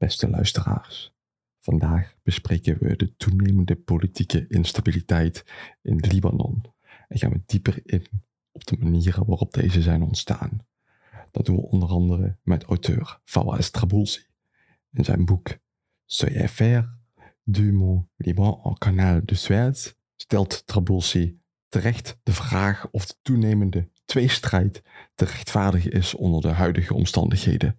Beste luisteraars, vandaag bespreken we de toenemende politieke instabiliteit in Libanon en gaan we dieper in op de manieren waarop deze zijn ontstaan. Dat doen we onder andere met auteur Fawaz Traboulsi in zijn boek Soyez faire du Mont Liban en Canal de Suez stelt Traboulsi terecht de vraag of de toenemende tweestrijd te rechtvaardigen is onder de huidige omstandigheden.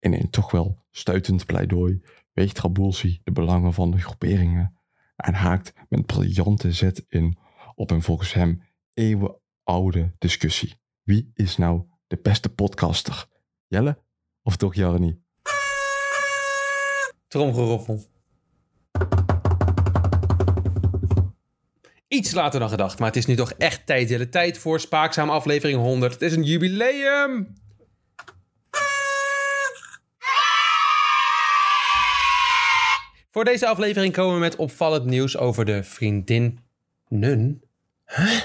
In een toch wel stuitend pleidooi weegt Traboulsi de belangen van de groeperingen en haakt met briljante zet in op een volgens hem eeuwenoude discussie. Wie is nou de beste podcaster? Jelle of toch Jarni? Tromgeroffel. Iets later dan gedacht, maar het is nu toch echt tijd. De tijd voor Spaakzaam aflevering 100. Het is een jubileum! Voor deze aflevering komen we met opvallend nieuws over de vriendinnen huh?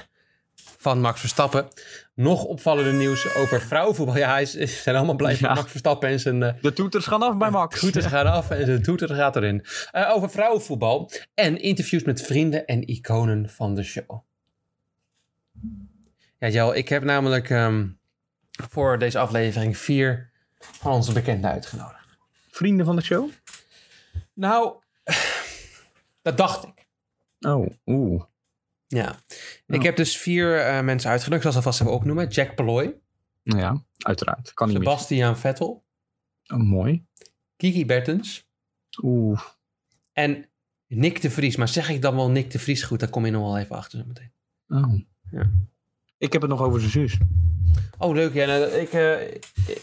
van Max Verstappen. Nog opvallender nieuws over vrouwenvoetbal. Ja, hij is, ze zijn allemaal blij met Ja. Max Verstappen en zijn... eh, De toeters gaan af bij Max. toeters gaan af en de toeter gaat erin. Eh, over vrouwenvoetbal en interviews met vrienden en iconen van de show. Ja, Jel, ik heb namelijk ehm, voor deze aflevering vier van onze bekenden uitgenodigd. Vrienden van de show? Nou, dat dacht ik. Oh, oeh. Ja. Ik heb dus vier eh, mensen uitgenodigd. Ik zal ze alvast even opnoemen. Jack Ploy, Nou Ja, uiteraard. Kan niet. Sebastian Vettel, Oh, mooi. Kiki Bertens Oeh. en Nick de Vries. Maar zeg ik dan wel Nick de Vries goed, dan kom je nog wel even achter zo meteen. Oh. Ja. Ik heb het nog over zijn zus. Oh, leuk. Ja, nou, ik, eh,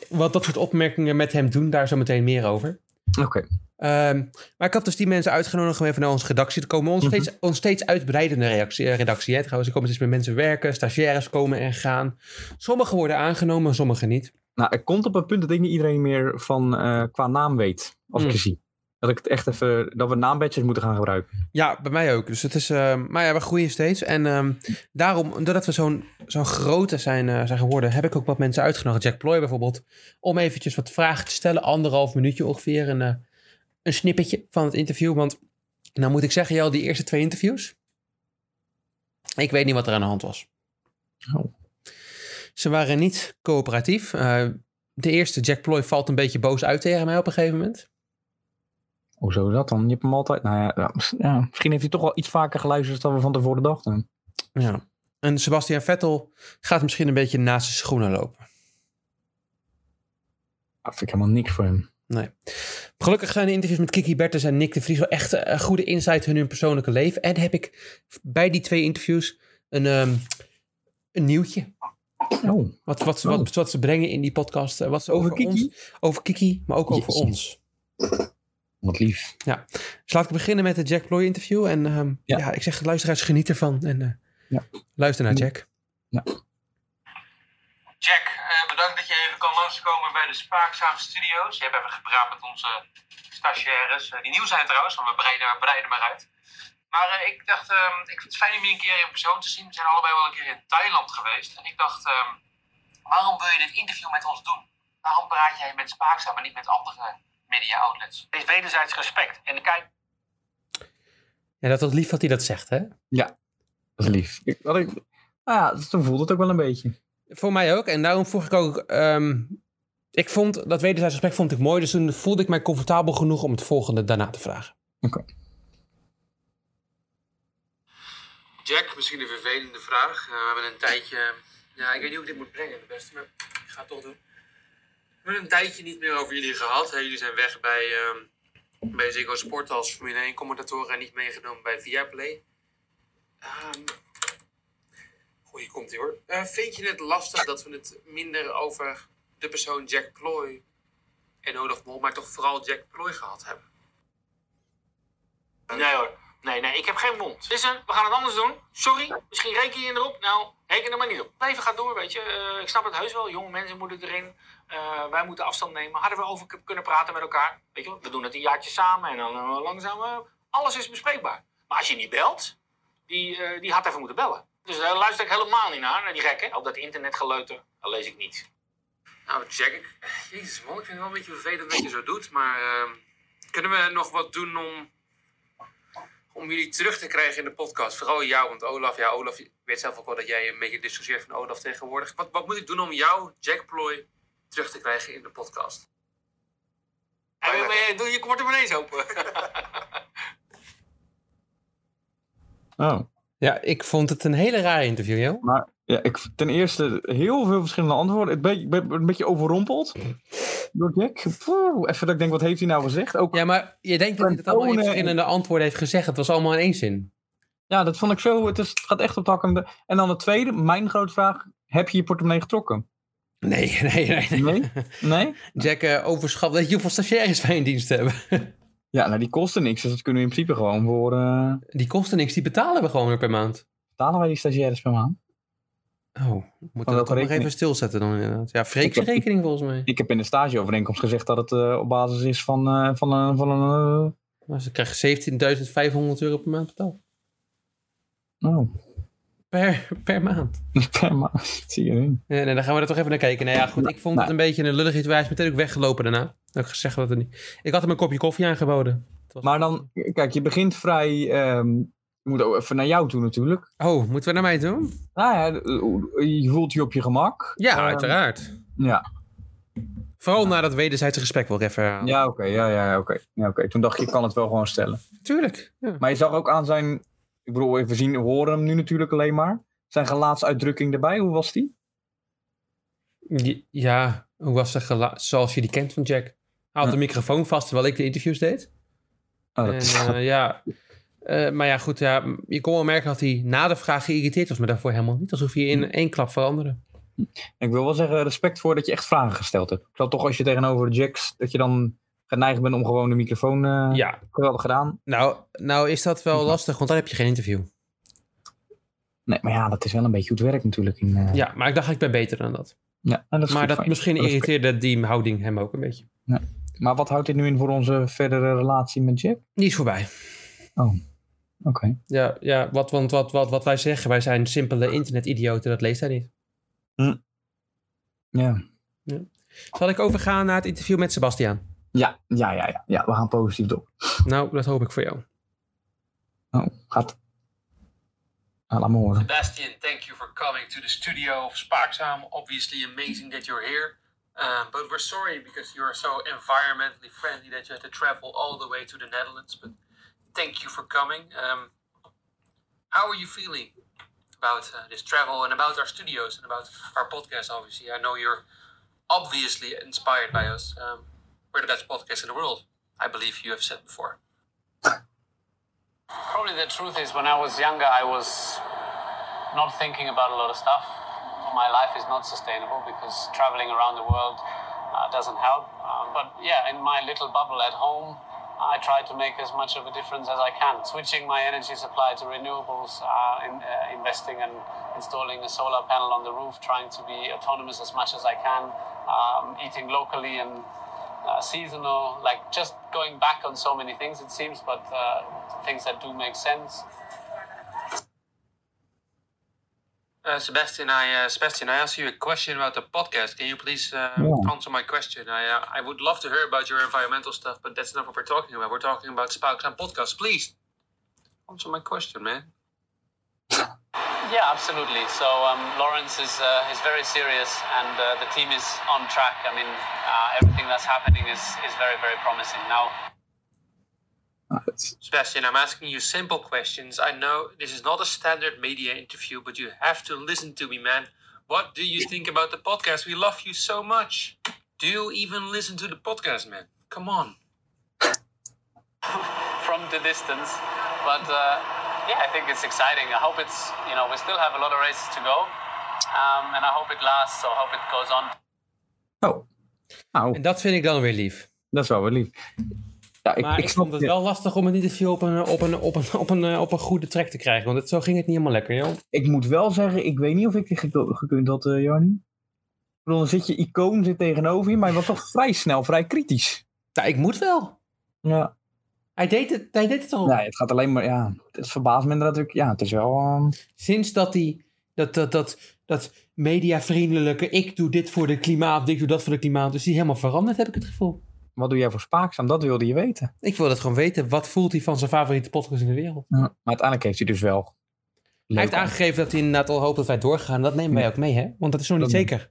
wat dat soort opmerkingen met hem doen, daar zo meteen meer over. Oké. Ehm, maar ik had dus die mensen uitgenodigd om even naar onze redactie te komen. Ons, Mhm. steeds, ons steeds uitbreidende reactie, eh, redactie. Hè. Trouwens, er komen steeds meer mensen werken, stagiaires komen en gaan. Sommigen worden aangenomen, sommigen niet. Nou, er komt op een punt dat ik niet iedereen meer van eh, qua naam weet. Als ik Mm. je zie. Dat ik het echt even, dat we naambadges moeten gaan gebruiken. Ja, bij mij ook. Dus het is, ehm, maar ja, we groeien steeds. En ehm, daarom, doordat we zo'n zo'n grote zijn, eh, zijn geworden, heb ik ook wat mensen uitgenodigd. Jack Ploy bijvoorbeeld, om eventjes wat vragen te stellen. Anderhalf minuutje ongeveer, eh, een snippetje van het interview. Want, nou moet ik zeggen, Jel, die eerste twee interviews, ik weet niet wat er aan de hand was. Oh. Ze waren niet coöperatief. Eh, de eerste, Jack Ploy, valt een beetje boos uit tegen mij op een gegeven moment. Hoezo dat dan? Je hebt hem altijd... Nou ja, ja, misschien heeft hij toch wel iets vaker geluisterd dan we van tevoren dachten. Ja. En Sebastian Vettel gaat misschien een beetje naast zijn schoenen lopen. Dat vind ik helemaal niks voor hem. Nee. Gelukkig zijn de interviews met Kiki Bertens en Nick de Vries wel echt eh, een goede insight in hun persoonlijke leven. En heb ik bij die twee interviews een, ehm, een nieuwtje. Oh. Wat, wat, ze- Oh. wat, wat ze brengen in die podcast. eh, Wat ze over, Over Kiki? ons, over Kiki, maar ook over ons. Wat lief. Dus laat ik beginnen met het Jack Ploy interview. En ehm, ja. Ja. ik zeg luisteraars, geniet ervan. En eh, Ja. luister naar Ja. Jack. Eh, bedankt dat je even kan langskomen bij de Spaakzaam Studios. Je hebt even gepraat met onze stagiaires. eh, die nieuw zijn trouwens, want we breiden, we breiden maar uit. Maar eh, ik dacht, ehm, ik vind het fijn om je een keer in persoon te zien. We zijn allebei wel een keer in Thailand geweest. En ik dacht, ehm, waarom wil je dit interview met ons doen? Waarom praat jij met Spaakzaam en niet met andere media outlets? Het is wederzijds respect. En kijk, Ja, dat is lief dat hij dat zegt, hè? Dat is lief. Ik, wat ik, nou ja, toen voelde het ook wel een beetje. Voor mij ook. En daarom vroeg ik ook... ehm, ik vond dat wederzijds gesprek vond ik mooi. Dus toen voelde ik mij comfortabel genoeg om het volgende daarna te vragen. Jack, misschien een vervelende vraag. Eh, we hebben een tijdje. Ja, ik weet niet hoe ik dit moet brengen, het beste, maar ik ga het toch doen. We hebben een tijdje niet meer over jullie gehad. Hè? Jullie zijn weg bij, ehm bij Ziggo Sport als Formule 1 commentatoren en niet meegenomen bij Viaplay. Ehm goeie komt ie hoor. Eh, vind je het lastig dat we het minder over de persoon Jack Ploy en Olaf Mol, maar toch vooral Jack Ploy gehad hebben? Nee hoor. Nee, nee, ik heb geen mond. Listen, we gaan het anders doen. Sorry, misschien reken je erop. Nou, reken er maar niet op. Leven gaat door, weet je. Eh, ik snap het heus wel. Jonge mensen moeten erin. Eh, wij moeten afstand nemen. Hadden we over kunnen praten met elkaar. Weet je we doen het een jaartje samen en dan langzaam. alles is bespreekbaar. Maar als je niet belt, die, die had even moeten bellen. Dus daar luister ik helemaal niet naar, naar die gekken. Op dat internetgeleuter, dat lees ik niet. Nou, Jack, ik, jezus man, ik vind het wel een beetje vervelend dat je zo doet, maar... ehm, kunnen we nog wat doen om, om jullie terug te krijgen in de podcast? Vooral jou, want Olaf, ja, Olaf, je weet zelf ook wel dat jij een beetje dissocieert van Olaf tegenwoordig. Wat, wat moet ik doen om jou, Jack Ploy, terug te krijgen in de podcast? Mee, doe je portemonnees open. Oh. Ja, ik vond het een hele rare interview, joh. Maar ja, ik, ten eerste heel veel verschillende antwoorden. Ik ben, ik ben een beetje overrompeld door Jack. Poeh, even dat ik denk, wat heeft hij nou gezegd? Ook, ja. Ja, maar je denkt dat hij het allemaal in verschillende antwoorden heeft gezegd. Het was allemaal in één zin. dat vond ik zo. Het, is, het gaat echt op de hakken. En dan de tweede, mijn grote vraag. Heb je je portemonnee getrokken? Nee, nee, nee. nee. Nee? Nee? Jack eh, overschat. Weet je hoeveel stagiaires wij in dienst hebben? Ja, nou die kosten niks. Dus dat kunnen we in principe gewoon voor... eh, Die kosten niks, die betalen we gewoon weer per maand. betalen wij die stagiaires per maand? Oh, we moeten welke dat nog even stilzetten dan inderdaad. Ja, Freek's rekening volgens mij. Ik heb in de stageovereenkomst gezegd dat het eh, op basis is van, eh, van, een van een... Maar ze krijgen 17.500 euro per maand betaald. oh, Per, per maand. per maand. Zie je nu. Nee, nee, dan gaan we er toch even naar kijken. Nee, ja, goed. Ik vond Nou. het een beetje een lullig iets. Hij is meteen ook weggelopen daarna. Dat ik gezegd dat het niet. Ik had hem een kopje koffie aangeboden. Was- Maar dan, kijk, je begint vrij... ehm, je moet ook even naar jou toe natuurlijk. Oh, moeten we naar mij toe? Nou ja, je voelt je op je gemak. Ja, Ehm, uiteraard. Ja, Vooral na dat wederzijdse gesprek wil ik even herhalen. ja oké. ja, ja, oké. Ja, oké. Toen dacht je, ik kan het wel gewoon stellen. Tuurlijk. Ja. Maar je zag ook aan zijn... Ik bedoel, we zien, we horen hem nu natuurlijk alleen maar. Zijn gelaatsuitdrukking erbij, hoe was die? Ja, hoe was het gela- zoals je die kent van Jack? Hij had Ja. de microfoon vast terwijl ik de interviews deed. Oh, En eh, ja, Eh, maar ja, goed, ja, je kon wel merken dat hij na de vraag geïrriteerd was, maar daarvoor helemaal niet. Alsof hij in één klap veranderde. ik wil wel zeggen, respect voor dat je echt vragen gesteld hebt. Ik zal toch als je tegenover de Jacks, dat je dan geneigd bent om gewoon de microfoon... eh Ja, Geweldig gedaan. nou, nou is dat wel lastig, want dan heb je geen interview. Nee, maar ja, dat is wel een beetje hoe het werkt natuurlijk. In, Ja, maar ik dacht, ik ben beter dan dat. ja en dat is maar goed dat, je. misschien irriteerde die houding hem ook een beetje. Maar wat houdt dit nu in voor onze verdere relatie met Jack? Die is voorbij. Oké. Ja, ja wat, want wat, wat, wat wij zeggen, wij zijn simpele internetidioten, dat leest hij niet. Ja. Zal ik overgaan naar het interview met Sebastiaan? Ja, ja, ja, ja, ja. We gaan positief door. Nou, dat hoop ik voor jou. Oh, gaat. Ah, laat me horen. Sebastian, thank you for coming to the studio of Spaakzaam. Obviously amazing that you're here. Um, but we're sorry because you're so environmentally friendly that you had to travel all the way to the Netherlands. But thank you for coming. Um, how are you feeling about uh, this travel and about our studios and about our podcast, obviously? I know you're obviously inspired by us. Um, we're the best podcast in the world, I believe you have said before. Probably the truth is, when I was younger, I was not thinking about a lot of stuff. My life is not sustainable because traveling around the world uh, doesn't help. Um, but yeah, in my little bubble at home, I try to make as much of a difference as I can. Switching my energy supply to renewables, uh, in, uh, investing and installing a solar panel on the roof, trying to be autonomous as much as I can, um, eating locally and uh, seasonal, like just going back on so many things it seems, but uh, things that do make sense. Uh, Sebastian, I uh, Sebastian, I asked you a question about the podcast. Can you please uh, Yeah. answer my question? I uh, I would love to hear about your environmental stuff, but that's not what we're talking about. We're talking about Spouks and podcast. Please answer my question, man. Yeah, absolutely. So um, Lawrence is uh, is very serious, and uh, the team is on track. I mean, uh, everything that's happening is is very very promising. Now, Het- Sebastian, I'm asking you simple questions. I know this is not a standard media interview, but you have to listen to me, man. What do you think about the podcast? We love you so much. Do you even listen to the podcast, man? Come on. from the distance, but uh, yeah, I think it's exciting. I hope it's you know we still have a lot of races to go, um, and I hope it lasts. So I hope it goes on Oh. Nou, En dat vind ik dan weer lief. dat is wel weer lief. Ja, ik, Maar ik, vond het wel lastig om een interview op een, op een, op een, op een, eh, op een goede track te krijgen. Want het, zo ging het niet helemaal lekker, joh. Ik moet wel zeggen, ik weet niet of ik dit gek- gekund had, Jarni. Ik bedoel, dan zit je icoon zit tegenover je, maar hij was toch vrij snel, vrij kritisch. Nou, ik moet wel. Ja. Hij deed het, hij deed het al. Nee, het gaat alleen maar, ja, het verbaast me ook. Ja, het is wel, ehm, Sinds dat hij, dat, dat, dat, dat mediavriendelijke, ik doe dit voor de klimaat, ik doe dat voor de klimaat, dus die helemaal veranderd, heb ik het gevoel. Wat doe jij voor spaakzaam? Dat wilde je weten. Ik wil het gewoon weten. Wat voelt hij van zijn favoriete podcast in de wereld? Maar uiteindelijk heeft hij dus wel... Hij heeft aangegeven dat hij inderdaad al hoopt dat wij doorgaan. Dat nemen wij ook mee, hè? Want dat is nog niet Dat- zeker.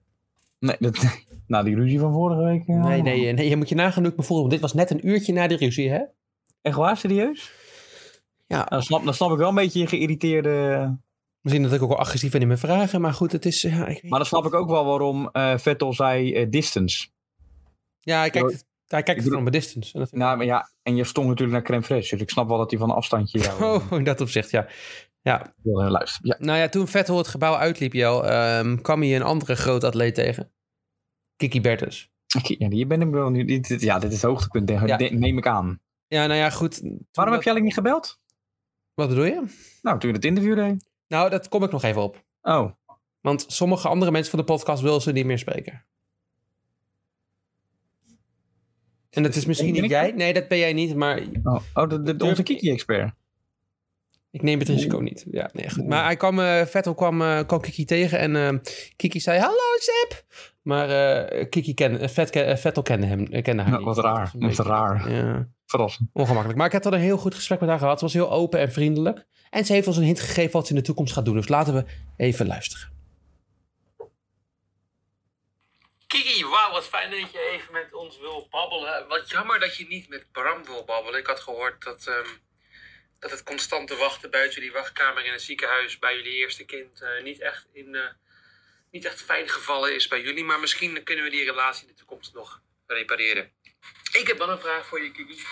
Nee, dat, na die ruzie van vorige week. ja. Nee, nee, nee. Je moet je nagaan hoe ik me voel. Want dit was net een uurtje na de ruzie, hè? Echt waar, serieus? Ja. Dan snap, dan snap ik wel een beetje je geïrriteerde... Misschien dat ik ook wel agressief ben in mijn vragen. Maar goed, het is... Ja, ik Maar dan snap ik ook wel waarom eh, Vettel zei eh, distance. ja hij kijkt, hij kijkt Ik het van mijn distance. En dat Nou, maar ja, en je stond natuurlijk naar crème fraîche. Dus ik snap wel dat hij van een afstandje jou Oh, in dat opzicht, ja. Ja, wil eh, luisteren. Ja. nou ja, toen Vettel het gebouw uitliep, Jel, ehm, kwam hij een andere groot atleet tegen. Kiki Bertens. Ja, hier ben ik wel nu. Dit, ja, dit is het hoogtepunt, Ja. neem ik aan. Ja, nou ja, goed. Waarom heb je eigenlijk niet gebeld? Wat bedoel je? Nou, toen je het interview deed. Nou, dat kom ik nog even op. Oh, Want sommige andere mensen van de podcast willen ze niet meer spreken. En dat is misschien niet jij. Nee, dat ben jij niet. Maar oh, oh de, de, de- onze Kiki-expert. ik neem het risico niet. Ja, nee, goed. Maar hij kwam, eh, Vettel kwam, eh, kwam Kiki tegen. En eh, Kiki zei, hallo Sepp. Maar Kiki kende, Vet, Vettel kende hem kende haar Ja, niet. wat raar, wat beetje- raar. Ja, Verrassend. ongemakkelijk. Maar ik heb al een heel goed gesprek met haar gehad. Ze was heel open en vriendelijk. En ze heeft ons een hint gegeven wat ze in de toekomst gaat doen. Dus laten we even luisteren. Kiki, wauw, wat fijn dat je even met ons wil babbelen. Wat jammer dat je niet met Bram wil babbelen. Ik had gehoord dat, ehm, dat het constante wachten buiten jullie wachtkamer in het ziekenhuis bij jullie eerste kind eh, niet, echt in, eh, niet echt fijn gevallen is bij jullie. Maar misschien kunnen we die relatie in de toekomst nog repareren. Ik heb wel een vraag voor je, Kiki.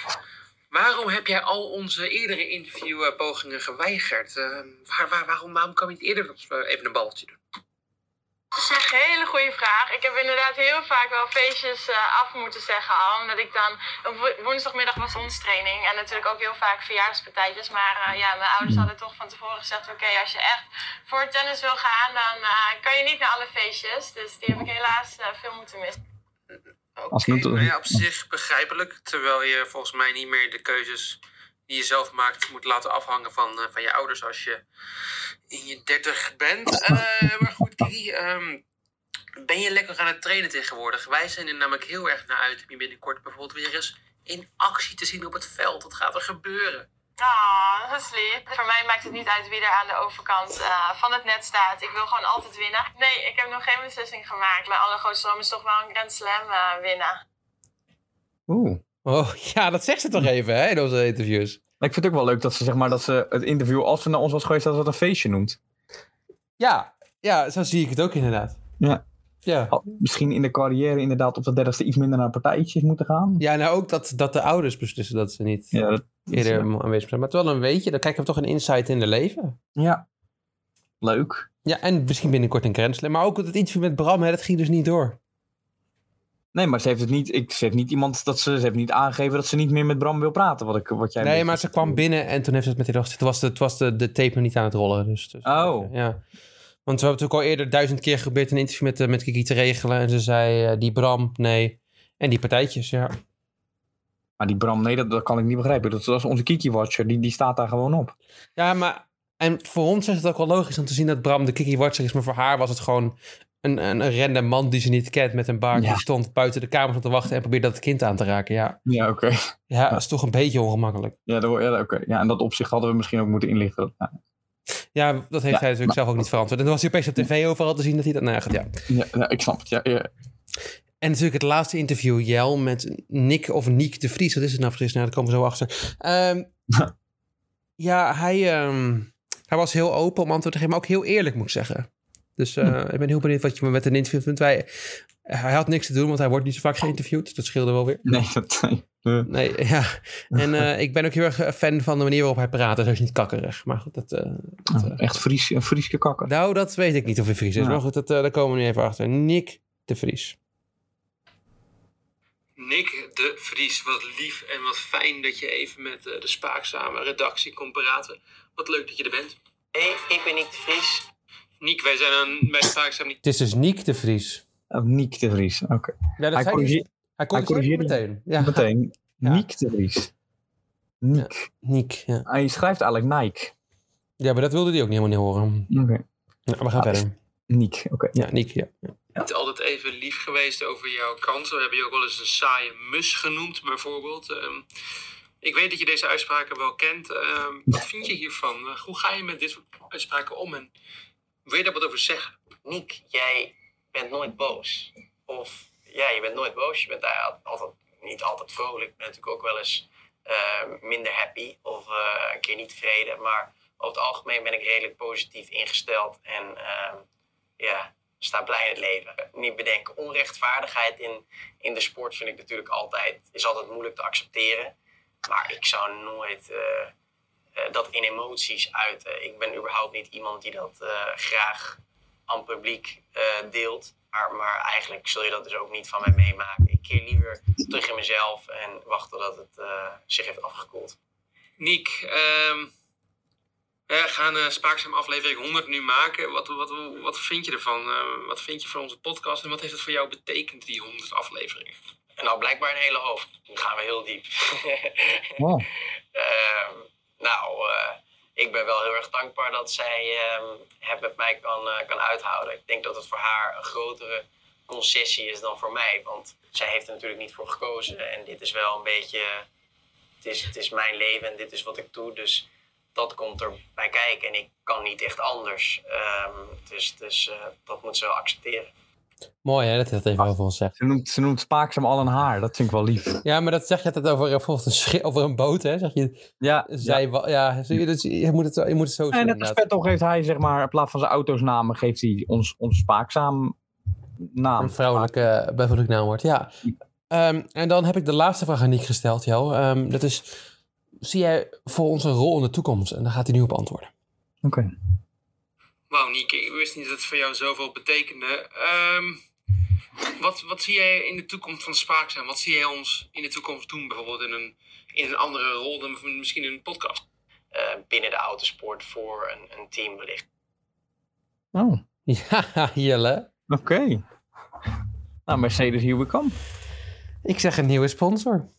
Waarom heb jij al onze eerdere interviewpogingen geweigerd? Ehm, waar, waar, waarom, waarom kan je niet eerder eh, even een babbeltje doen? Dat is echt een hele goede vraag. Ik heb inderdaad heel vaak wel feestjes eh, af moeten zeggen al. Omdat ik dan... Op woensdagmiddag was ons training. En natuurlijk ook heel vaak verjaardagspartijtjes. Maar eh, ja, mijn ouders hadden toch van tevoren gezegd... Oké, als je echt voor tennis wil gaan, dan eh, kan je niet naar alle feestjes. Dus die heb ik helaas eh, veel moeten missen. Oké, nou ja, op zich begrijpelijk. Terwijl je volgens mij niet meer de keuzes die je zelf maakt moet laten afhangen van, eh, van je ouders als je in je dertig bent. Eh, maar goed, Kiki, ehm, ben je lekker aan het trainen tegenwoordig? Wij zijn er namelijk heel erg naar uit om je binnenkort bijvoorbeeld weer eens in actie te zien op het veld. Wat gaat er gebeuren? Ah, dat is lief. Voor mij maakt het niet uit wie er aan de overkant eh, van het net staat. Ik wil gewoon altijd winnen. Nee, ik heb nog geen beslissing gemaakt. Mijn allergrootste droom is toch wel een Grand Slam eh, winnen. Oeh. Oh, ja, dat zegt ze toch even, hè, in onze interviews. Ik vind het ook wel leuk dat ze, zeg maar, dat ze het interview, als ze naar ons was geweest, dat ze het een feestje noemt. Ja, ja, zo zie ik het ook inderdaad. Ja. Ja. Misschien in de carrière inderdaad op de dertigste iets minder naar partijtjes moeten gaan. Ja, nou ook dat, dat de ouders beslissen dat ze niet Ja, dat, eerder aanwezig zijn. Maar terwijl dan weet je, dan krijg je toch een insight in de leven. ja. Leuk. Ja, en misschien binnenkort een grensle. Maar ook het interview met Bram, hè, dat ging dus niet door. Nee, maar ze heeft het niet, ik, ze heeft niet iemand dat ze, ze heeft niet aangegeven dat ze niet meer met Bram wil praten. Wat, ik, wat jij nee, maar ze kwam binnen en toen heeft ze het met die dag Toen was, de, het was de, de tape nog niet aan het rollen. Dus, dus, Oh. Ja. Want we hebben natuurlijk al eerder duizend keer geprobeerd een interview met, eh, met Kiki te regelen. En ze zei, eh, die Bram, nee. En die partijtjes, ja. Maar die Bram, nee, dat, dat kan ik niet begrijpen. Dat, dat is onze Kiki-watcher, die, die staat daar gewoon op. Ja, maar... En voor ons is het ook wel logisch om te zien dat Bram de Kiki Watcher is. Maar voor haar was het gewoon een, een, random man die ze niet kent met een baard. Ja. Die stond buiten de kamer om te wachten en probeerde dat kind aan te raken. Ja, Ja, oké. ja dat is toch een beetje ongemakkelijk. Ja, dat- ja, oké. ja, en dat opzicht hadden we misschien ook moeten inlichten. Ja, Ja, dat heeft Ja, hij natuurlijk zelf ook niet verantwoord. En dan was hij opeens op tv overal te zien dat hij dat... Nou ja, ja. ik snap het. Ja, ja. En natuurlijk het laatste interview, Jel, met Nick of Niek de Vries. Wat is het nou precies? Nou, daar komen we zo achter. Ehm, ja, hij, ehm, hij was heel open om antwoord te geven, maar ook heel eerlijk, moet ik zeggen. Dus eh, ik ben heel benieuwd wat je met een interview vindt. Wij, hij had niks te doen, want hij wordt niet zo vaak geïnterviewd. Dus dat scheelde wel weer. Nee, dat... nee. Eh, Nee, ja. En eh, ik ben ook heel erg fan van de manier waarop hij praat. Dus hij is niet kakkerig. Maar goed, dat... eh, dat, eh, echt Fries, een Frieske kakker. nou, dat weet ik niet of hij Fries is. Ja. Maar goed, dat, eh, daar komen we nu even achter. Nick de Vries. Nick de Vries, wat lief en wat fijn dat je even met eh, de spaakzame redactie kon praten. Wat leuk dat je er bent. Hey, ik ben Nick de Vries. Nick, wij zijn Spaakzaam niet... Het is dus Niek de Vries. Oh, Niek de Vries, oké. Ja, dat Hij zei corrigeert- hij, hij corrigeerde corrigeerde meteen. Ja, Meteen. Ja. Niek de Vries. Niek. Niek. Ja. Hij schrijft eigenlijk Nike. ja, maar dat wilde hij ook niet helemaal niet horen. Oké. Nou, we gaan Ah, verder. Niek, oké. Ja, Niek, ja. ja. niet altijd even lief geweest over jouw kansen. We hebben je ook wel eens een saaie mus genoemd, bijvoorbeeld. Ehm, ik weet dat je deze uitspraken wel kent. Ehm, wat vind je hiervan? Hoe ga je met dit soort uitspraken om en wil je daar wat over zeggen? Niek, jij bent nooit boos. Of ja, je bent nooit boos. Je bent altijd, niet altijd vrolijk. Je bent natuurlijk ook wel eens eh, minder happy of eh, een keer niet tevreden. Maar over het algemeen ben ik redelijk positief ingesteld. En ehm, ja, sta blij in het leven. Niet bedenken. Onrechtvaardigheid in, in de sport vind ik natuurlijk altijd, is altijd moeilijk te accepteren. Maar ik zou nooit eh, dat in emoties uiten. Ik ben überhaupt niet iemand die dat eh, graag aan het publiek eh, deelt. Maar, maar eigenlijk zul je dat dus ook niet van mij meemaken. Ik keer liever terug in mezelf en wacht totdat het eh, zich heeft afgekoeld. Niek, ehm, we gaan eh, Spaakzaam aflevering 100 nu maken. Wat, wat, wat vind je ervan? Eh, wat vind je van onze podcast en wat heeft het voor jou betekend, die 100 afleveringen? En nou, blijkbaar een hele hoop. Nu gaan we heel diep. Wow. Ehm, nou, eh, ik ben wel heel erg dankbaar dat zij ehm, het met mij kan, eh, kan uithouden. Ik denk dat het voor haar een grotere concessie is dan voor mij. Want zij heeft er natuurlijk niet voor gekozen. En dit is wel een beetje... Het is, het is mijn leven en dit is wat ik doe. Dus dat komt erbij kijken. En ik kan niet echt anders. Ehm, dus dus eh, dat moet ze accepteren. Mooi hè, dat hij dat even over ons zegt. Ze noemt, ze noemt spaakzaam al een haar. Dat vind ik wel lief. Ja, maar dat zeg je altijd over, bijvoorbeeld een, schip, over een boot, hè? Zeg je, Ja, zij, ja. je, dus je, moet het, je moet het zo zien. En net als. Vettel geeft hij, zeg maar, in plaats van zijn auto's namen, geeft hij ons, ons spaakzaam naam. Een vrouwelijke bijvoorbeeld naamwoord, ja. Ehm, en dan heb ik de laatste vraag aan Nick gesteld, Jo. Ehm, dat is, zie jij voor ons een rol in de toekomst? En daar gaat hij nu op antwoorden. Oké. Wauw, Niek, ik wist niet dat het voor jou zoveel betekende. Ehm, wat, wat zie jij in de toekomst van Spaakzaam? Wat zie jij ons in de toekomst doen, bijvoorbeeld in een, in een andere rol dan misschien in een podcast? Eh, binnen de autosport voor een, een team wellicht. Oh, Ja, Jelle. oké. Nou, Mercedes, here we come. Ik zeg een nieuwe sponsor.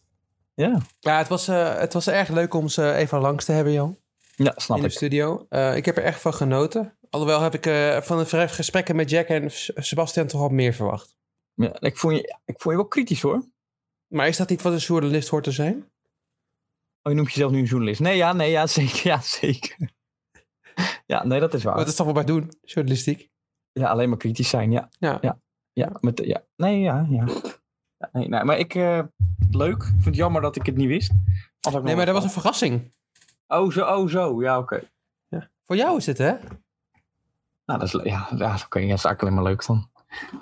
Ja, Ja, het was, eh, het was erg leuk om ze even langs te hebben, Jan. ja snap in de ik. studio. Eh, ik heb er echt van genoten. Alhoewel heb ik eh, van de gesprekken met Jack en Sebastian toch al meer verwacht. Ja, ik, vond je, ik vond je wel kritisch hoor. Maar is dat niet wat een journalist hoort te zijn? Oh, je noemt jezelf nu een journalist. Nee, ja, nee, ja, zeker. Ja, zeker. Ja, nee, dat is waar. Wat is toch wat wij doen, journalistiek? Ja, alleen maar kritisch zijn, ja. Ja. Ja, ja, met, ja. Nee, ja, ja. ja nee, nee, maar ik, eh, leuk. Ik vind het jammer dat ik het niet wist. Nee, maar dat was een verrassing. Oh, zo, oh, zo. Ja, oké. Voor jou is het, hè? Nou, dat is, ja, dat is eigenlijk alleen maar leuk dan.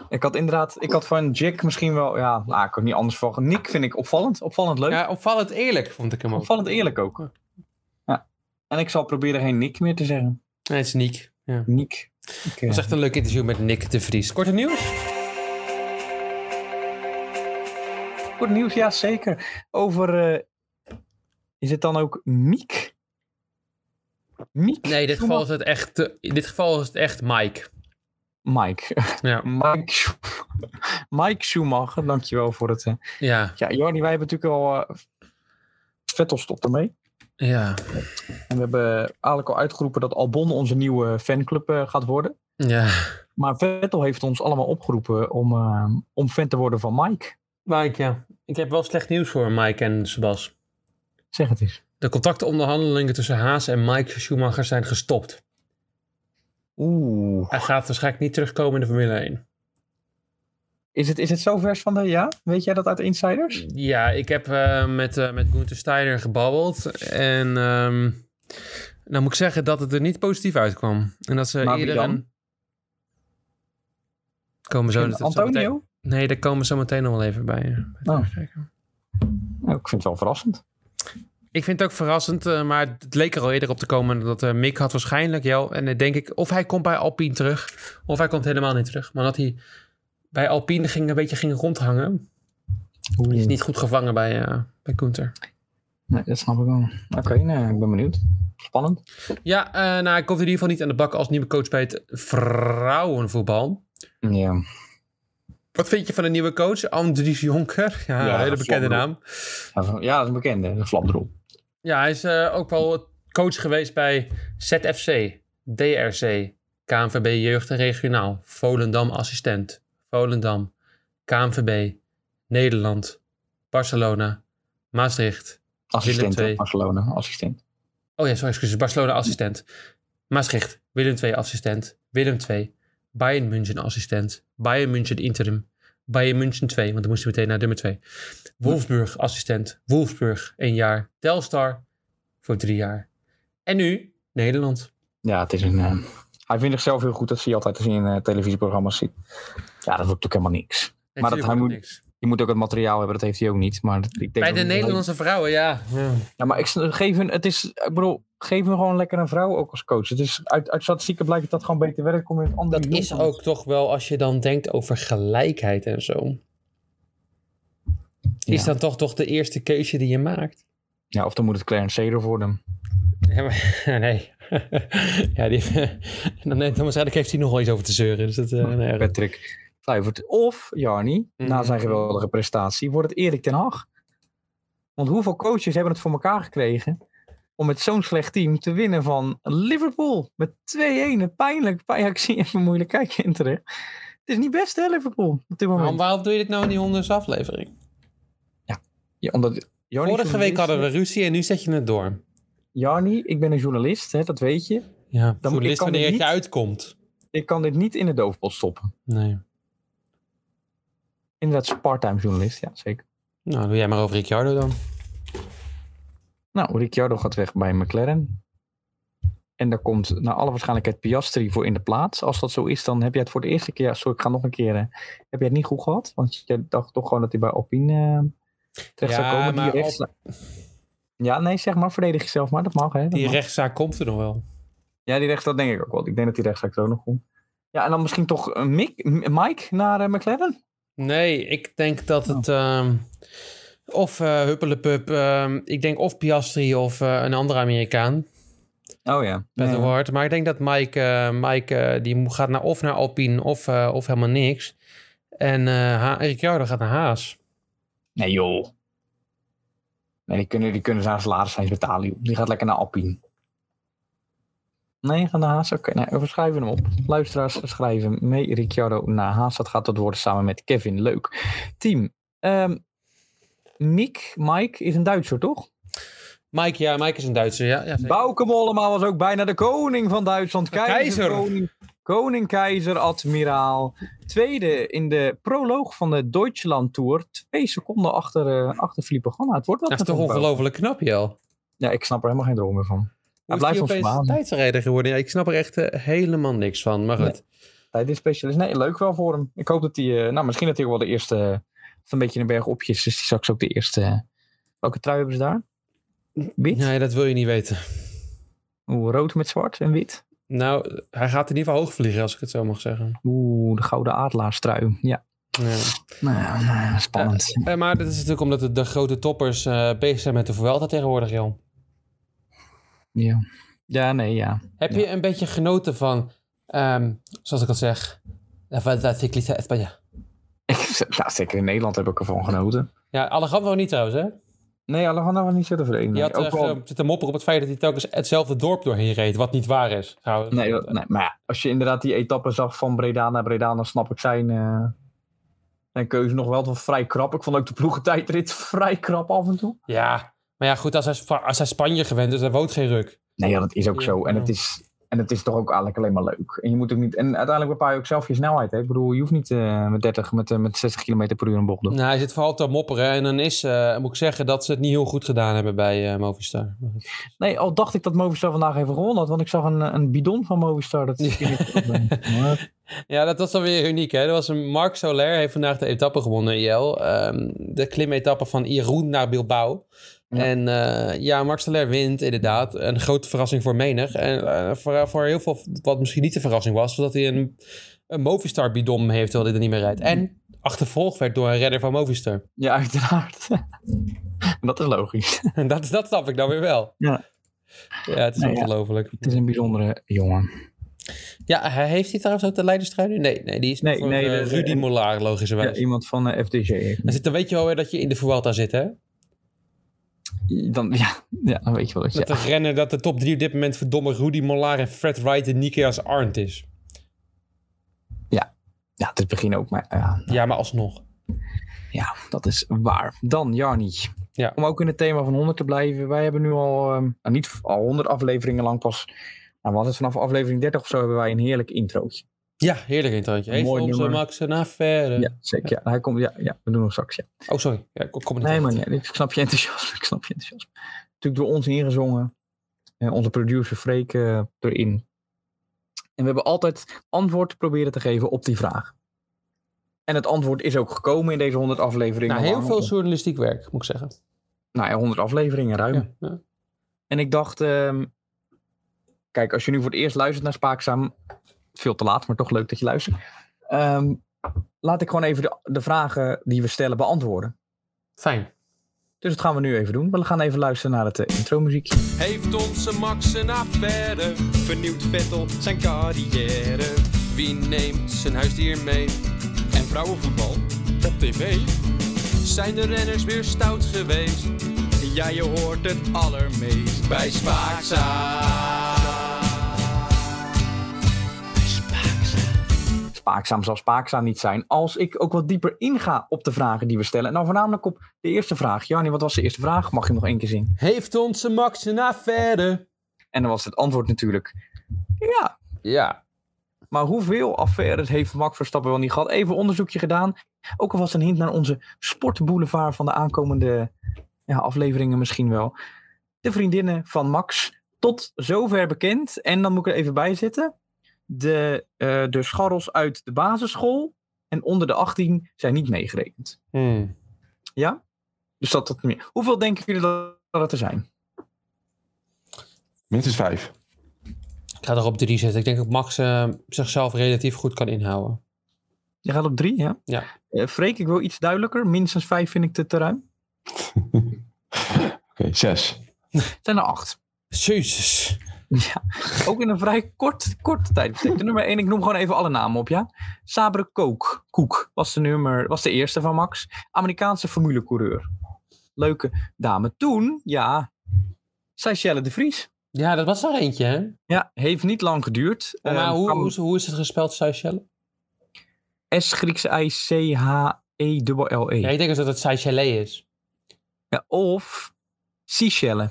Ik had inderdaad, ik had van Jack misschien wel, ja, nou, ik had niet anders van. Nick vind ik opvallend, opvallend leuk. Ja, opvallend eerlijk vond ik hem ook. Opvallend eerlijk ook. Ja. En ik zal proberen geen Nick meer te zeggen. Nee, het is Niek. Ja. Nick. Het eh, was echt een leuk interview met Nick de Vries. Korte nieuws? Goed nieuws, ja zeker. Over, eh, is het dan ook Niek? Niek? Nee, in dit geval is het echt, in dit geval is het echt Mike. Mike. Ja. Mike, Schu- Mike Schumacher, dankjewel voor het... eh, Ja. Ja, Jordi, wij hebben natuurlijk al... eh, Vettel stopt ermee. Ja. En we hebben eigenlijk al uitgeroepen dat Albon onze nieuwe fanclub eh, gaat worden. Ja. Maar Vettel heeft ons allemaal opgeroepen om, om fan te worden van Mike. Mike, ja. Ik heb wel slecht nieuws voor Mike en Sebas. Zeg het eens. De contactonderhandelingen tussen Haas en Mike Schumacher zijn gestopt. Oeh. Hij gaat waarschijnlijk niet terugkomen in de Formule 1. Is het, is het zo vers van de ja? Weet jij dat uit Insiders? Ja, ik heb eh, met, eh met Gunther Steiner gebabbeld. En ehm dan moet ik zeggen dat het er niet positief uitkwam. En dat ze Maar eerder dan? een... Komen zo, dat- zo meteen- Antonio? Nee, daar komen we zo meteen nog wel even bij. eh, Oh. Nou, ik vind het wel verrassend. Ik vind het ook verrassend, eh, maar het leek er al eerder op te komen dat eh, Mick had waarschijnlijk, joh, en dan denk ik, of hij komt bij Alpine terug, of hij komt helemaal niet terug. Maar dat hij bij Alpine ging, een beetje ging rondhangen, is niet goed gevangen bij, eh bij Gunther. Nee, dat snap ik wel. Oké, nee, ik ben benieuwd. Spannend. Ja, eh, nou, hij komt in ieder geval niet aan de bak als nieuwe coach bij het vrouwenvoetbal. Ja. Wat vind je van de nieuwe coach, Andries Jonker? Ja, Ja, een hele bekende naam. Ja, dat is een bekende. Een flapdrol. Ja, hij is eh, ook wel coach geweest bij ZFC, DRC, KNVB Jeugd en Regionaal, Volendam assistent, Volendam, KNVB, Nederland, Barcelona, Maastricht. Assistent hè. Barcelona, assistent. Oh ja, sorry, excuses. Barcelona assistent. Maastricht, Willem II assistent. Willem II, Bayern München assistent. Bayern München interim. Bayern München 2, want dan moest hij meteen naar nummer 2. Wolfsburg assistent. Wolfsburg, één jaar. Telstar voor drie jaar. En nu Nederland. Ja, het is een... eh, hij vindt zichzelf heel goed, dat zie je altijd als je in eh, televisieprogramma's ziet. Ja, dat wordt natuurlijk helemaal niks. Nee, Maar dat hij moet- niks. Je moet ook het materiaal hebben, dat heeft hij ook niet. Maar ik denk Bij de Nederlandse vrouwen, ja. ja. Ja, maar ik geef hun, het is, ik bedoel, geef hun gewoon lekker een vrouw ook als coach. Het is, uit, uit statistieken blijkt dat dat gewoon beter werkt. Kom andere Dat is ook toch wel, als je dan denkt over gelijkheid en zo. Is Ja. dan toch, toch de eerste keuze die je maakt? Ja, of dan moet het Clarence Seedorf worden. Ja, maar, nee. ja, die, dan, dan waarschijnlijk heeft hij nog wel iets over te zeuren. Dus dat, eh, nee, Patrick Kluivert. Of, Jarni, na zijn Mhm. geweldige prestatie, wordt het Erik ten Hag. Want hoeveel coaches hebben het voor elkaar gekregen om met zo'n slecht team te winnen van Liverpool? Met 2-1. Pijnlijk. Pijnlijk. Ik zie even moeilijk kijken in terecht. Het is niet best, hè, Liverpool, op dit moment. waarom, waarom doe je dit nou in die honderdste aflevering? Ja, omdat, Vorige week hadden we ruzie en nu zet je het door. Jarni, ik ben een journalist, hè, dat weet je. Ja, ik journalist wanneer dit het je niet- uitkomt. Ik kan dit niet in de doofpot stoppen. Nee. Inderdaad, part-time journalist, ja, zeker. Nou, doe jij maar over Ricciardo dan. Nou, Ricciardo gaat weg bij McLaren. En daar komt naar alle waarschijnlijkheid Piastri voor in de plaats. Als dat zo is, dan heb jij het voor de eerste keer... Sorry, ik ga nog een keer... eh, heb jij het niet goed gehad? Want je dacht toch gewoon dat hij bij Alpine eh, terecht Ja, zou komen. maar die rechts... Ja, nee, zeg maar. Verdedig jezelf maar. Dat mag, hè. Dat Die mag. rechtszaak komt er nog wel. Ja, die rechts, dat denk ik ook wel. Ik denk dat die rechtszaak ook nog komt. Ja, en dan misschien toch een Mick, Mike naar eh, McLaren? Nee, ik denk dat het... ehm, of eh Huppelepup. ehm, ik denk of Piastri of eh, een andere Amerikaan. Oh ja. Met de woord. Maar ik denk dat Mike, eh, Mike die gaat naar, of naar Alpine of, of helemaal niks. En Ricciardo gaat naar Haas. Nee joh. Nee, die kunnen, die kunnen zijn salaris eens betalen. Joh. Die gaat lekker naar Alpine. Nee, gaat naar Haas. Oké, nee, we schrijven hem op. Luisteraars schrijven mee Ricciardo naar Haas. Dat gaat dat worden samen met Kevin. Leuk. Team. Ehm Mick, Mike is een Duitser, toch? Mike, ja, Mike is een Duitser. Ja, ja. Bauke Mollema was ook bijna de koning van Duitsland. Keizer, Keizer. Koning, koning, keizer, admiraal. Tweede in de proloog van de Deutschland Tour. Twee seconden achter, eh achter Filippo Ganna. Het wordt wat dat is toch ongelooflijk knap, Jel. Ja, ik snap er helemaal geen droom meer van. Is blijft ons verbazen. tijdsrijder geworden? Ja, ik snap er echt eh, helemaal niks van. Maar goed. Hij is specialist. Nee, leuk wel voor hem. Ik hoop dat hij, eh, nou misschien dat hij wel de eerste, het een beetje een berg opjes is, die straks ook de eerste. eh, welke trui hebben ze daar? Wit? Nee, dat wil je niet weten. Oeh, rood met zwart en wit. Nou, hij gaat in ieder geval hoog vliegen, als ik het zo mag zeggen. Oeh, de gouden adelaarstrui. Ja. Ja. Nou, nou, spannend. Eh, maar dat is natuurlijk omdat de, de grote toppers eh, bezig zijn met de Vuelta tegenwoordig, Jan. Ja. ja, nee, ja. Heb je een beetje genoten van, ehm, zoals ik al zeg, la Vuelta Ciclista España? Nou, zeker in Nederland heb ik ervan genoten. Ja, Alejandro niet trouwens, hè? Nee, Alejandro was niet zo tevreden. Nee, had ook uh, wel- zitten mopperen op het feit dat hij telkens hetzelfde dorp doorheen reed, wat niet waar is. trouwens. nee, nee, maar ja, als je inderdaad die etappe zag van Breda naar Breda, dan snap ik zijn, eh, zijn keuze nog wel vrij krap. Ik vond ook de ploegentijdrit vrij krap af en toe. Ja, maar ja, goed, als hij, als hij Spanje gewend is, dan woont geen ruk. Nee, ja, dat is ook Ja, zo. En ja. het is, en het is toch ook eigenlijk alleen maar leuk. En je moet ook niet. En uiteindelijk bepaal je ook zelf je snelheid. Hè? Ik bedoel, je hoeft niet eh, met 30, met, eh, met 60 km per uur een bocht te doen. Nou, hij zit vooral te mopperen. En dan is, eh, moet ik zeggen, dat ze het niet heel goed gedaan hebben bij eh, Movistar. Nee, al dacht ik dat Movistar vandaag even gewonnen had. Want ik zag een, een bidon van Movistar. Dat niet. Maar- Ja, dat was dan weer uniek. Hè? Er was een Marc Soler heeft vandaag de etappe gewonnen, IL. Ehm de klimetappe van Irun naar Bilbao. Ja. En eh, ja, Marc Soler wint inderdaad. Een grote verrassing voor menig. En eh, voor, voor heel veel, wat misschien niet de verrassing was, was dat hij een, een Movistar bidon heeft terwijl hij er niet meer rijdt. En achtervolgd werd door een redder van Movistar. ja, uiteraard. dat is logisch. En dat, dat snap ik dan weer wel. Ja. Ja, het is ja. ongelooflijk. Het is een bijzondere jongen. Ja, hij- heeft hij trouwens ook de leiderstrui nu? Nee, nee die is Nee, voor nee, eh, de- Rudy de- Mollard, logischerwijs. Ja, iemand van eh, FDG. Dan, zit, dan weet je wel weer dat je in de Vuelta zit, hè? Dan, ja, ja, dan weet je wel dat je... Dat de renner, dat de top 3 op dit moment verdomme Rudy Mollard en Fred Wright en Nikias Arndt is. Ja, het is het begin ook, maar ja, Ja, maar alsnog. ja, dat is waar. Dan, Jarni. Ja. Om ook in het thema van 100 te blijven. Wij hebben nu al, ehm, nou, niet al 100 afleveringen lang pas. Nou, het vanaf aflevering 30 of zo hebben wij een heerlijk introotje. Ja, heerlijk introotje. Heeft Mooi onze. Max een affaire. Ja, zeker. Ja, hij komt, ja, ja, we doen nog straks. Ja. Oh, sorry. Ja, ik kom niet Nee, maar nee, ik snap je enthousiasme. Ik snap je enthousiasme. Natuurlijk door ons ingezongen. En onze producer Freek eh, erin. En we hebben altijd antwoord proberen te geven op die vraag. En het antwoord is ook gekomen in deze 100 afleveringen. Nou, heel veel journalistiek werk, moet ik zeggen. Nou ja, 100 afleveringen ruim. Ja, ja. En ik dacht, ehm, kijk, als je nu voor het eerst luistert naar Spaakzaam, veel te laat, maar toch leuk dat je luistert. Ehm, laat ik gewoon even de, de vragen die we stellen beantwoorden. Fijn. Dus dat gaan we nu even doen. We gaan even luisteren naar het uh, intro muziekje. Heeft onze Max een affaire? Vernieuwt Vettel zijn carrière? Wie neemt zijn huisdier mee? En vrouwenvoetbal op tv? Zijn de renners weer stout geweest? Ja, je hoort het allermeest bij Spaakzaam. Spaakzaam zal spaakzaam niet zijn als ik ook wat dieper inga op de vragen die we stellen. En dan voornamelijk op de eerste vraag. Jannie, wat was de eerste vraag? Mag je hem nog één keer zien? Heeft onze Max een affaire? En dan was het antwoord natuurlijk ja. Ja. Maar hoeveel affaires heeft Max Verstappen wel niet gehad? Even onderzoekje gedaan. Ook alvast een hint naar onze sportboulevard van de aankomende ja, afleveringen misschien wel. De vriendinnen van Max, tot zover bekend. En dan moet ik er even bij zitten. De, eh, de scharrels uit de basisschool en onder de 18 zijn niet meegerekend. Hmm. Ja? Dus dat dat meer. Hoeveel denken jullie dat, dat het er zijn? Minstens vijf. Ik ga er op drie zetten. Ik denk dat Max eh, zichzelf relatief goed kan inhouden. Je gaat op drie, ja? Ja. Eh, Freek, ik wil iets duidelijker. Minstens vijf vind ik te, te ruim. Oké, zes. Het zijn er acht. Jezus. Ja, ook in een vrij kort, korte tijd. De nummer 1, ik noem gewoon even alle namen op, ja. Sabre Kook, Koek was de, nummer, was de eerste van Max. Amerikaanse formulecoureur. Leuke dame. Toen, ja, Seychelle de Vries. Ja, dat was er eentje, hè? Ja, heeft niet lang geduurd. maar Ehm, hoe, hoe, hoe is het gespeld, Seychelles? S, Griekse I, C, H, E, dubbel L, E. Ja, ik denk dus dat het Seychelles is. Ja, of Seychelles.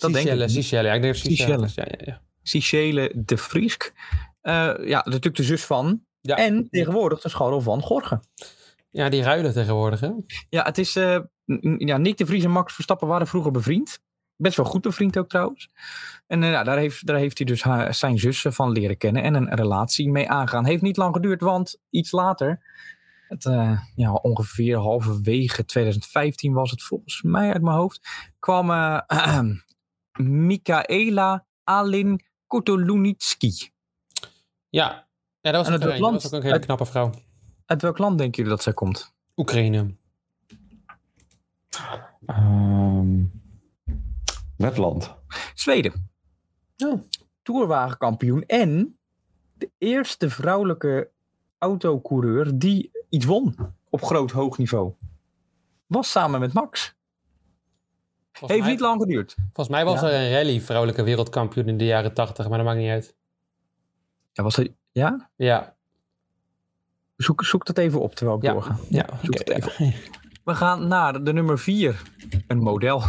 Dat denk ik. Seychelles, Seychelles. Ja, ik denk. Seychelles. is. Ja, ja, de Vriesk. Eh, ja, natuurlijk de zus van. Ja. En tegenwoordig de scharrel van Gorge. ja, die ruilen tegenwoordig, hè? Ja, het is. eh, ja, Nick de Vries en Max Verstappen waren vroeger bevriend. Best wel goed bevriend ook trouwens. En eh, ja, daar, heeft, daar heeft hij dus haar, zijn zus eh, van leren kennen en een relatie mee aangaan. Heeft niet lang geduurd, want iets later, het, eh, ja, ongeveer halverwege 2015 was het volgens mij uit mijn hoofd, kwam Michaela Alin Kotolunitski. Ja. Ja, dat was, ook, er een. land- dat was ook een hele knappe vrouw. Uit welk land denken jullie dat zij komt? Oekraïne. Ehm Letland. Zweden. Oh. Tourwagenkampioen en de eerste vrouwelijke autocoureur die iets won op groot hoog niveau. Was samen met Max. Volgens Heeft mij, niet lang geduurd. volgens mij was Ja. er een rally vrouwelijke wereldkampioen in de jaren tachtig, maar dat maakt niet uit. Ja, was hij, ja? Ja. Zoek, zoek dat even op terwijl ik Ja. doorga. Ja, zoek het ja. We gaan naar de nummer vier. Een model.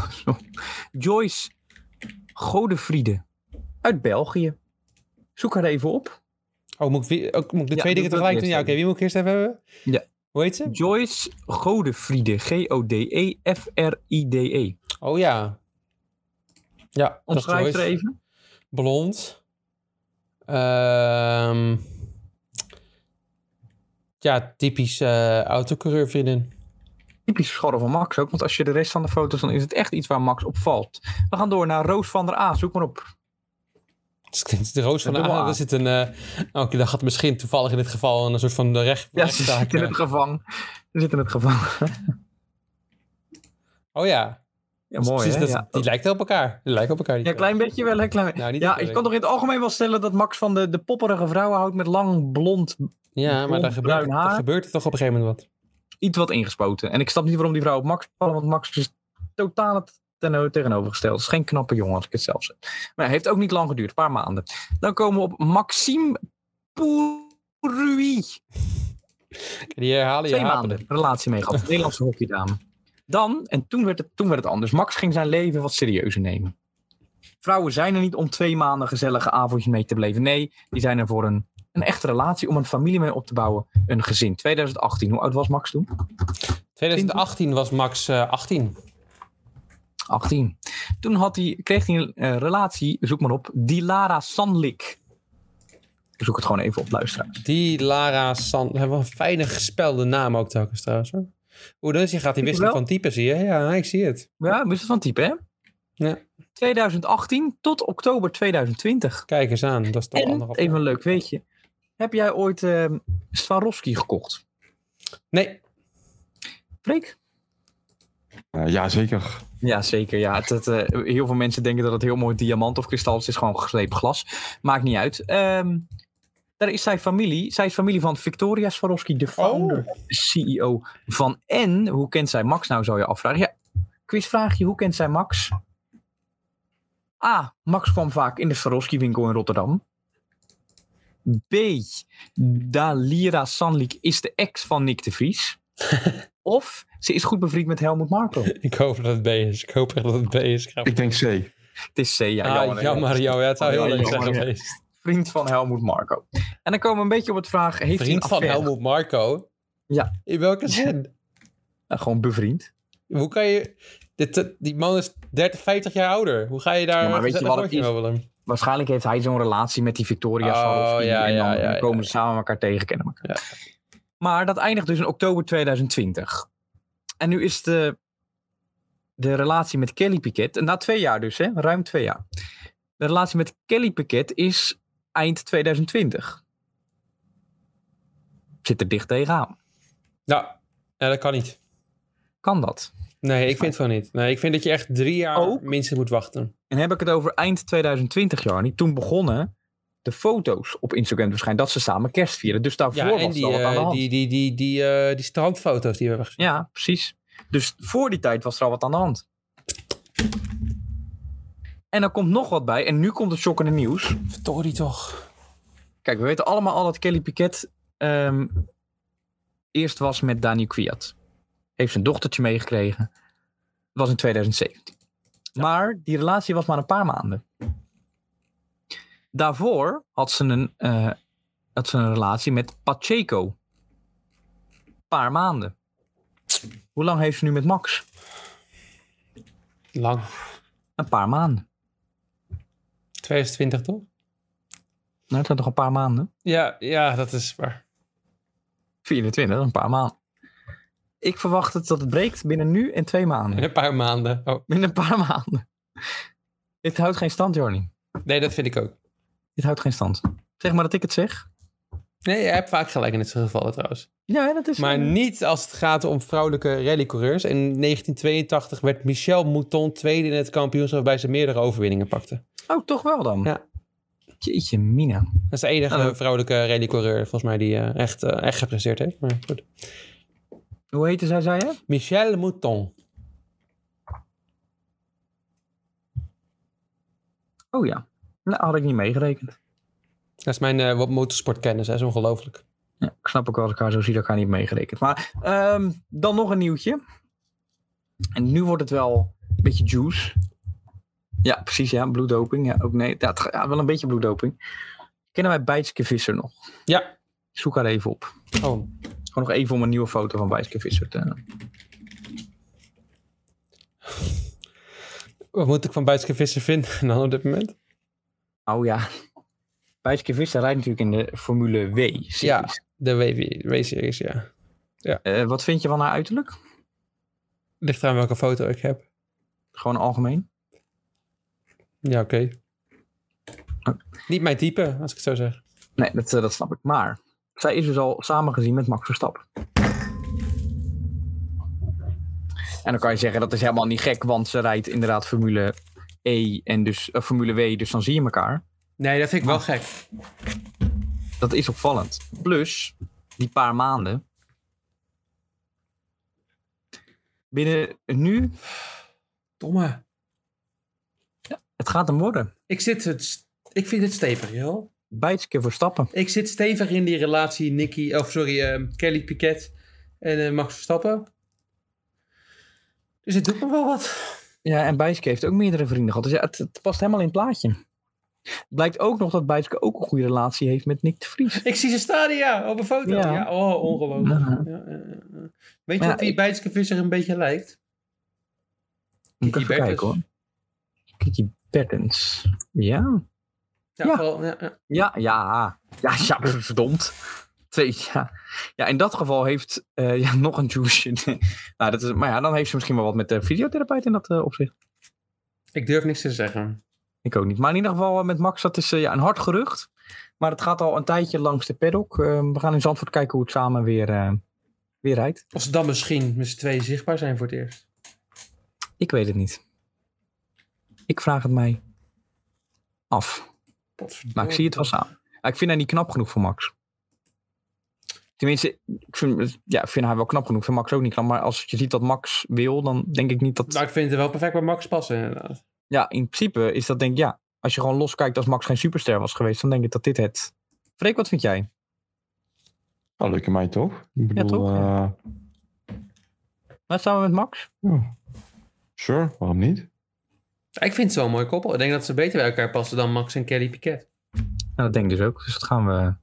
Joyce Godefriede. Uit België. Zoek haar even op. Oh, moet ik, ook, moet ik de Ja, twee dingen tegelijk doen? Ja, oké. even. Wie moet ik eerst even hebben? Ja. Hoe heet ze? Joyce Godefriede. G-O-D-E-F-R-I-D-E. Oh ja. Ja, dat Omschrijf er even. Blond. Ehm ja, typisch eh autocoureur vriendin. Typisch schorren van Max ook. Want als je de rest van de foto's dan is het echt iets waar Max op valt. We gaan door naar Roos van der A. Zoek maar op. De roos van de Dubbel A. Er zit een... eh Oké, dan gaat misschien toevallig in dit geval een soort van de recht, Ja, ze zit in eh. het gevangen. Ze zit in het gevangen. Oh ja. Ja, mooi Precies, hè? dat- Ja. Die lijken op elkaar. Die lijken op elkaar. die Ja, een klein beetje wel. Hè? Klein... Nou, niet ja, ik kan toch in het algemeen wel stellen dat Max van de, de popperige vrouwen houdt met lang blond Ja, maar daar gebeurt, bruin haar. daar gebeurt er toch op een gegeven moment wat. iets wat ingespoten. En ik snap niet waarom die vrouw op Max vallen, want Max is totaal het ten- tegenovergesteld. Het is geen knappe jongen als ik het zelf zeg. Maar hij heeft ook niet lang geduurd, een paar maanden. Dan komen we op Maxime Rui. Die herhalen je Twee maanden relatie mee gehad. Nederlandse hockeydame. Dan, en toen werd, het, toen werd het anders. Max ging zijn leven wat serieuzer nemen. Vrouwen zijn er niet om twee maanden gezellige avondjes mee te beleven. Nee, die zijn er voor een, een echte relatie, om een familie mee op te bouwen. Een gezin. 2018. Hoe oud was Max toen? 2018 was Max eh 18. 18. Toen had hij, kreeg hij een eh, relatie, zoek maar op, Dilara Sanlik. Ik zoek het gewoon even op, luisteraars. Die Lara San. We hebben een fijne gespelde naam ook telkens trouwens. Hoor. Hoe dus? Je gaat die wisselen van type, zie je? Ja, ik zie het. Ja, wist het van type, hè? Ja. 2018 tot oktober 2020. Kijk eens aan. Dat is toch En, anderhalf even een leuk weetje. Heb jij ooit eh, Swarovski gekocht? Nee, Freek? Eh, ja, zeker. Ja, zeker. Ja. Het, het, eh, heel veel mensen denken dat het heel mooi diamant of kristal is. Het is gewoon geslepen glas. Maakt niet uit. Ehm, daar is zij familie. Zij is familie van Victoria Swarovski, de founder, de CEO van En. Hoe kent zij Max nou, zou je afvragen. Ja, quizvraagje. Hoe kent zij Max? A. Max kwam vaak in de Swarovski-winkel in Rotterdam. B. Dalira Sanlik is de ex van Nick de Vries. of ze is goed bevriend met Helmut Marko. ik hoop dat het B is. Ik hoop echt dat het B is. Ik denk C. Het is C, ja. ah, jammer. Ja, het zou heel leuk zijn geweest. Vriend van Helmut Marko. En dan komen we een beetje op het vraag, heeft hij Vriend van? Helmut Marco? Ja. In welke zin? Gewoon bevriend. Hoe kan je... Dit, eh, die man is 30, 50 jaar ouder. Hoe ga je daar... Ja, maar weet je wat het is? Waarschijnlijk heeft hij zo'n relatie met die Victoria Oh, Swarovski. ja, en dan ja, ja, ja. komen ze samen elkaar tegen, kennen elkaar. Maar dat eindigt dus in oktober 2020. En nu is de, de relatie met Kelly Piquet, en na twee jaar dus, hè, ruim twee jaar. De relatie met Kelly Piquet is eind 2020. Zit er dicht tegenaan. Ja, ja, dat kan niet. Kan dat? Nee, ik vind van niet. Nee, ik vind dat je echt drie jaar Ook? minstens moet wachten. En heb ik het over eind 2020, Jarnie. Toen begonnen de foto's op Instagram te verschijnen dat ze samen kerst vieren. Dus daarvoor Ja, was en die, al wat aan de eh, hand. die, die, die, die, eh, die strandfoto's die we hebben gezien. Ja, precies. Dus voor die tijd was er al wat aan de hand. En er komt nog wat bij. En nu komt het shockende nieuws. Verdorie toch. Kijk, we weten allemaal al dat Kelly Piquet ehm, eerst was met Daniel Kwiat. Heeft zijn dochtertje meegekregen. Dat was in 2017. Maar die relatie was maar een paar maanden. Daarvoor had ze een, eh, had ze een relatie met Pacheco. Een paar maanden. Hoe lang heeft ze nu met Max? Lang. Een paar maanden. 2020 toch? Nou, het zijn toch een paar maanden? Ja, ja, dat is waar. 24, een paar maanden. Ik verwacht het dat het breekt binnen nu en twee In maanden. een paar maanden. Oh, Binnen een paar maanden. Dit houdt geen stand, Jornie. nee, dat vind ik ook. Dit houdt geen stand. Zeg maar dat ik het zeg. Nee, je hebt vaak gelijk in dit soort gevallen trouwens. Ja, dat is... Maar niet als het gaat om vrouwelijke rallycoureurs. In 1982 werd Michel Mouton tweede in het kampioenschap waarbij ze meerdere overwinningen pakte. Oh, toch wel dan? Ja. Jeetje, Mina. Dat is de enige Oh. vrouwelijke rallycoureur volgens mij die eh, echt, eh, echt gepresteerd heeft. Maar goed. Hoe heette zij, zei je? Michel Mouton. Oh ja. Nou, had ik niet meegerekend. Dat is mijn eh, wat motorsportkennis, hè. dat is ongelooflijk. Ja, ik snap ook wel als ik haar zo zie dat ik haar niet meegerekend. Maar ehm, dan nog een nieuwtje. En nu wordt het wel een beetje juice. Ja, precies. Ja, bloeddoping. Ja, ook nee. Ja, ga- ja, wel een beetje bloeddoping. Kennen wij Bijtske Visser nog? Ja. Zoek haar even op. Oh, Gewoon nog even om een nieuwe foto van Bijtske Visser te... wat moet ik van Buitske Visser vinden dan op dit moment? Oh ja. Bijtske Visser rijdt natuurlijk in de Formule W-series. Ja. De W-series, ja. Eh, wat vind je van haar uiterlijk? Ligt eraan welke foto ik heb. Gewoon algemeen? Ja, oké. Niet mijn type, als ik het zo zeg. Nee, dat, eh, dat snap ik. Maar zij is dus al samengezien met Max Verstappen. En dan kan je zeggen dat is helemaal niet gek, want ze rijdt inderdaad Formule E en dus eh, Formule W, dus dan zie je elkaar. Nee, dat vind ik wel gek. Dat is opvallend. Plus, die paar maanden. Binnen nu, Domme. Het gaat hem worden. Ik, zit het, ik vind het stevig, joh. Bijtske Verstappen. Ik zit stevig in die relatie Nicky, of sorry, eh, Kelly Piquet en eh, Max Verstappen. Dus het doet me wel wat. Ja, en Bijtske heeft ook meerdere vrienden gehad. Dus ja, het, het past helemaal in het plaatje. Blijkt ook nog dat Bijtske ook een goede relatie heeft met Nick de Vries. Ik zie ze staan, ja, op een foto. Ja, Ja. oh, ongelooflijk. Ja. Weet je wie ik- Bijtske Visser een beetje lijkt? Moet Bertens. kijken hoor. Bertens. Ja. Ja, Ja. vooral- ja, ja. Ja, ja. Ja, ja, verdomd. Twee, ja. ja, in dat geval heeft eh, ja, nog een juice. nou, dat is, maar ja, dan heeft ze misschien wel wat met de fysiotherapeut in dat eh, opzicht. Ik durf niks te zeggen. Ik ook niet. Maar in ieder geval eh, met Max, dat is ja, een hard gerucht. Maar het gaat al een tijdje langs de paddock. Eh, we gaan in Zandvoort kijken hoe het samen weer, eh, weer rijdt. Of ze dan misschien met z'n tweeën zichtbaar zijn voor het eerst. Ik weet het niet. Ik vraag het mij af. Maar ik zie het wel samen. Ja, ik vind hij niet knap genoeg voor Max. Tenminste, ik vind, ja, ik vind hij wel knap genoeg. Ik vind Max ook niet knap. Maar als je ziet dat Max wil, dan denk ik niet dat... Maar ik vind het wel perfect bij Max passen, inderdaad. Ja, in principe is dat denk ik, ja. Als je gewoon loskijkt als Max geen superster was geweest, dan denk ik dat dit het... Freek, wat vind jij? Nou, leuke mij toch? Ik bedoel, toch? eh, Wat staan we met Max? ja. sure, waarom niet? Ik vind het zo'n mooi koppel. Ik denk dat ze beter bij elkaar passen dan Max en Kelly Piquet. Nou, dat denk ik dus ook. Dus dat gaan we...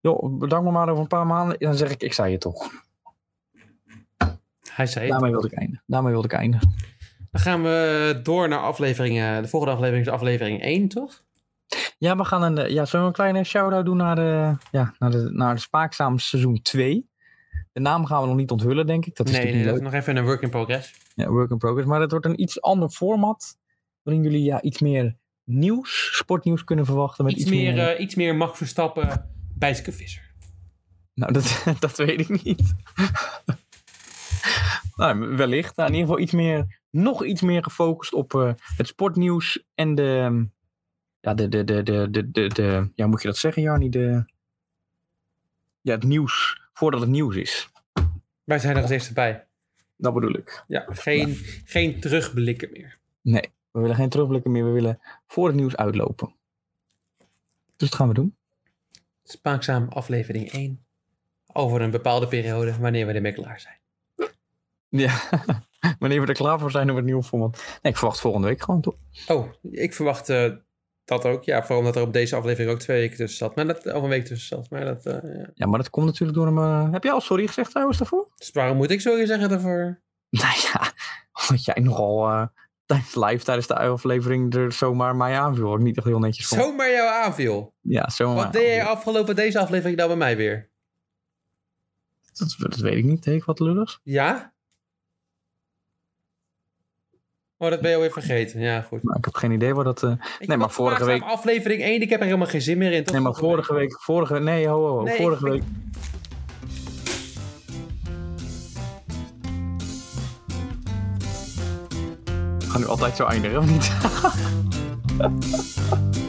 Joh, bedank me maar over een paar maanden. Dan zeg ik, ik zei het toch. Hij zei het. Daarmee wilde ik eindigen. Daarmee wilde ik eindigen. Dan gaan we door naar aflevering. De volgende aflevering is aflevering 1, toch? Ja, we gaan een, eh, ja, zullen we een kleine shout-out doen naar de, ja, naar de, naar de Spaakzaam seizoen 2. De naam gaan we nog niet onthullen, denk ik. Dat is nee, nee, dat is nog even een work in progress. Ja, work in progress. Maar het wordt een iets ander format. Waarin jullie ja, iets meer nieuws, sportnieuws kunnen verwachten. Met Iets, meer, eh, iets meer Max Verstappen, Bijtske Visser. Nou, dat, dat weet ik niet. nou, wellicht. Nou, in ieder geval iets meer, nog iets meer gefocust op eh, het sportnieuws en de, ja, de, de, de, de, de, de, de, ja, moet je dat zeggen, Jarni? De, ja, het nieuws, voordat het nieuws is. Wij zijn er als eerste bij. Dat bedoel ik. Ja, geen, geen terugblikken meer. Nee, we willen geen terugblikken meer. We willen voor het nieuws uitlopen. Dus dat gaan we doen. Spaakzaam aflevering 1. Over een bepaalde periode, wanneer we ermee klaar zijn. Ja, wanneer we er klaar voor zijn om het nieuwe format. Nee, ik verwacht volgende week gewoon, toch? Oh, ik verwacht eh, dat ook. Ja, vooral omdat er op deze aflevering ook twee weken tussen zat. Maar dat, of een week tussen zat. Maar dat, eh, ja. Ja, maar dat komt natuurlijk door hem. eh, heb jij al sorry gezegd trouwens daarvoor? Dus waarom moet ik sorry zeggen daarvoor? Nou ja, omdat jij nogal tijdens live tijdens de aflevering er zomaar mij aanviel. Ik niet echt heel netjes vond. Zomaar jou aanviel. Ja, zomaar. Wat deed jij afgelopen deze aflevering nou bij mij weer? Dat, dat weet ik niet. Deed ik wat lulligs? Ja? Oh, dat ben je alweer vergeten. Ja, goed. Maar ik heb geen idee waar dat... eh, Ik nee, maar vorige week... aflevering 1, ik heb er helemaal geen zin meer in. Tot Nee, maar vorige week... Vorige, nee, ho, ho, ho. Nee, vorige ik- week... gaan nu altijd zo eindigen, of niet?